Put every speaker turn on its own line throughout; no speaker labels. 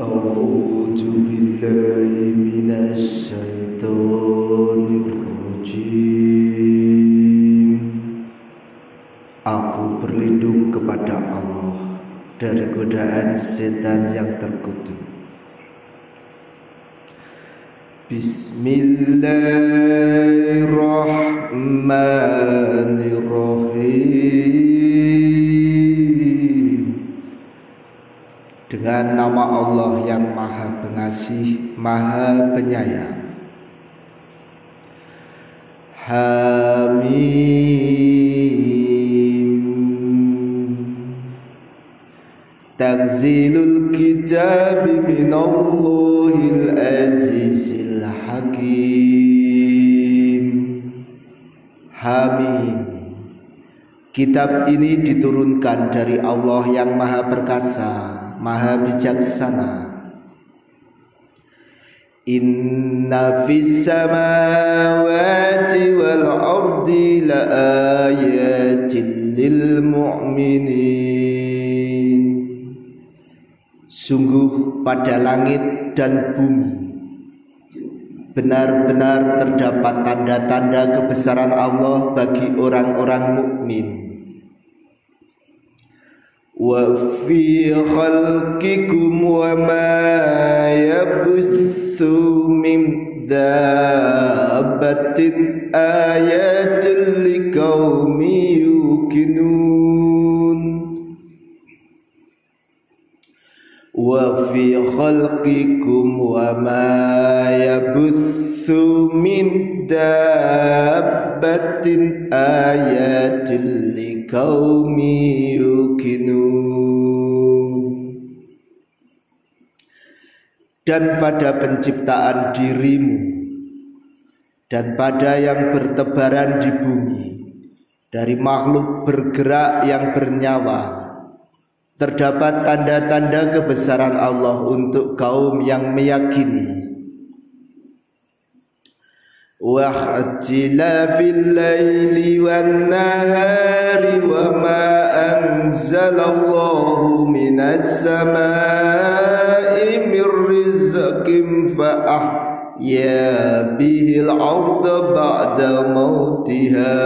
أعوذ بالله من الشيطان الرجيم Aku berlindung kepada Allah dari godaan setan yang terkutuk. Bismillahirrahmanirrahim Dengan nama Allah yang maha pengasih, maha penyayang. Hamim. Tanzilul kitab minallahil azizil hakim. Hamim. Kitab ini diturunkan dari Allah yang maha perkasa, maha bijaksana Inna fis samawati wal ardi la ayatin lil mu'minin Sungguh pada langit dan bumi Benar-benar terdapat tanda-tanda kebesaran Allah bagi orang-orang mukmin. Wa fi khalqikum wa ma yabuthu min dabbatin ayatul liqaumi yuqinun wa fi khalqikum wa ma yabuthu liqaumi yuqinun dan pada penciptaan dirimu dan pada yang bertebaran di bumi dari makhluk bergerak yang bernyawa terdapat tanda-tanda kebesaran Allah untuk kaum yang meyakini. واختلاف الليل والنهار وما أنزل الله من السماء من رزق فأحيا به الأرض بعد موتها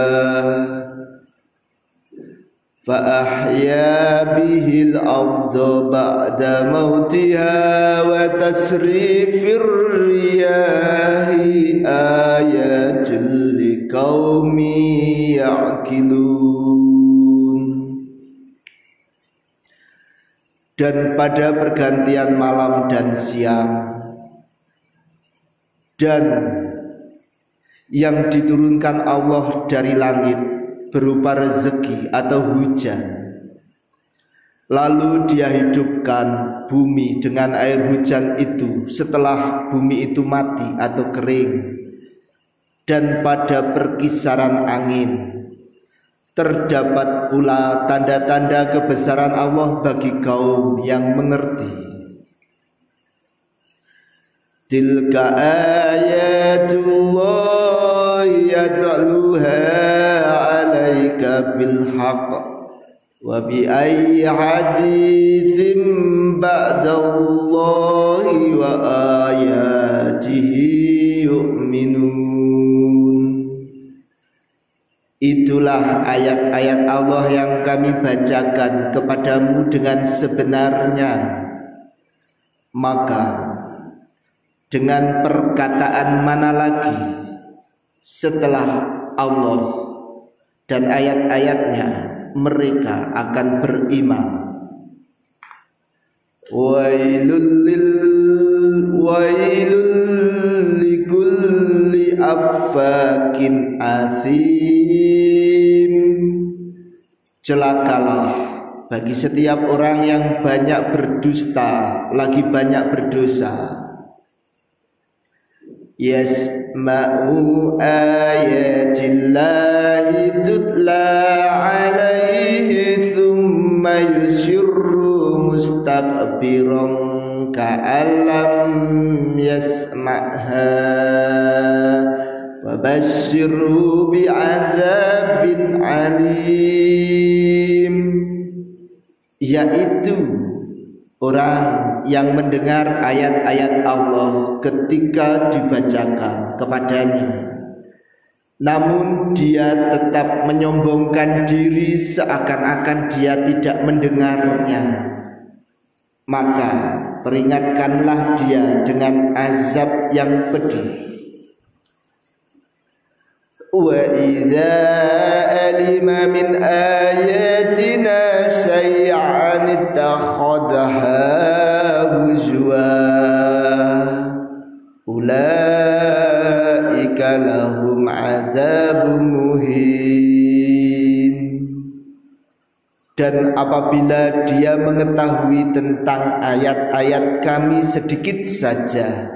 فأحيا به الأرض بعد موتها وتسريف الرياح آه ya'kilun dan pada pergantian malam dan siang dan yang diturunkan Allah dari langit berupa rezeki atau hujan lalu dia hidupkan bumi dengan air hujan itu setelah bumi itu mati atau kering dan pada perkisaran angin. Terdapat pula tanda-tanda kebesaran Allah bagi kaum yang mengerti. Tilka ayatullah yatluha alaika bilhaq wa bi ayyi hadithin ba'dallahi wa ayatihi Itulah ayat-ayat Allah yang kami bacakan kepadamu dengan sebenarnya. Maka dengan perkataan mana lagi setelah Allah dan ayat-ayatnya mereka akan beriman? Wailul wailul likulli affakin celakalah bagi setiap orang yang banyak berdusta lagi banyak berdosa. Yasma'u ayatillahi tutla alaihi thumma yusirru mustakbiran ka'alam yasma'ha fabashirhu bi'adzabin alim. Yaitu Orang yang mendengar ayat-ayat Allah ketika dibacakan kepadanya. Namun dia tetap menyombongkan diri seakan-akan dia tidak mendengarnya. Maka peringatkanlah dia dengan azab yang pedih idza alima min ayatina shay'an ittakhadha huzwa ulaika lahum adzabun muhin dan apabila dia mengetahui tentang ayat-ayat kami sedikit saja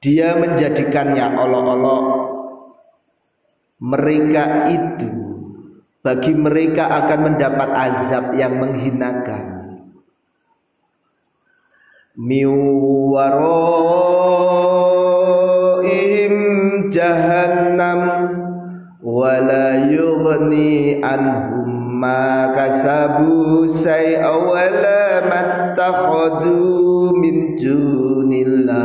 dia menjadikannya olok-olok mereka itu bagi mereka akan mendapat azab yang menghinakan. Miwaroim jahannam wala yughni anhum ma kasabu say'a wala mattakhadu min dunillahi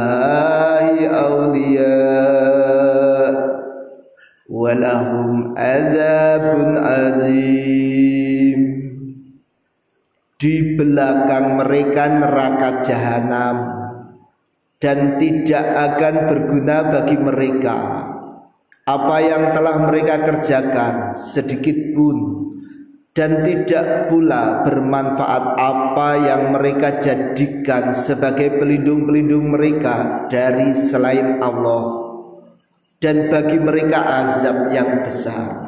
awliya walahum adzabun azim. Di belakang mereka neraka jahanam dan tidak akan berguna bagi mereka. Apa yang telah mereka kerjakan sedikit pun dan tidak pula bermanfaat apa yang mereka jadikan sebagai pelindung-pelindung mereka dari selain Allah dan bagi mereka azab yang besar.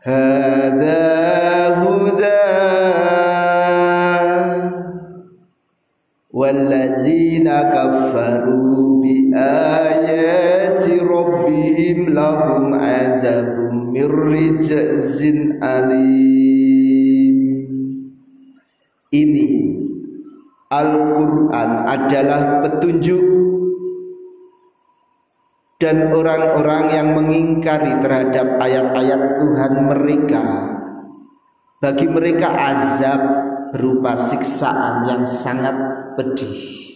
Hada huda walladzina kafaru bi ayati rabbihim lahum azabun mir rijzin alim ini Al-Qur'an adalah petunjuk dan orang-orang yang mengingkari terhadap ayat-ayat Tuhan mereka bagi mereka azab berupa siksaan yang sangat pedih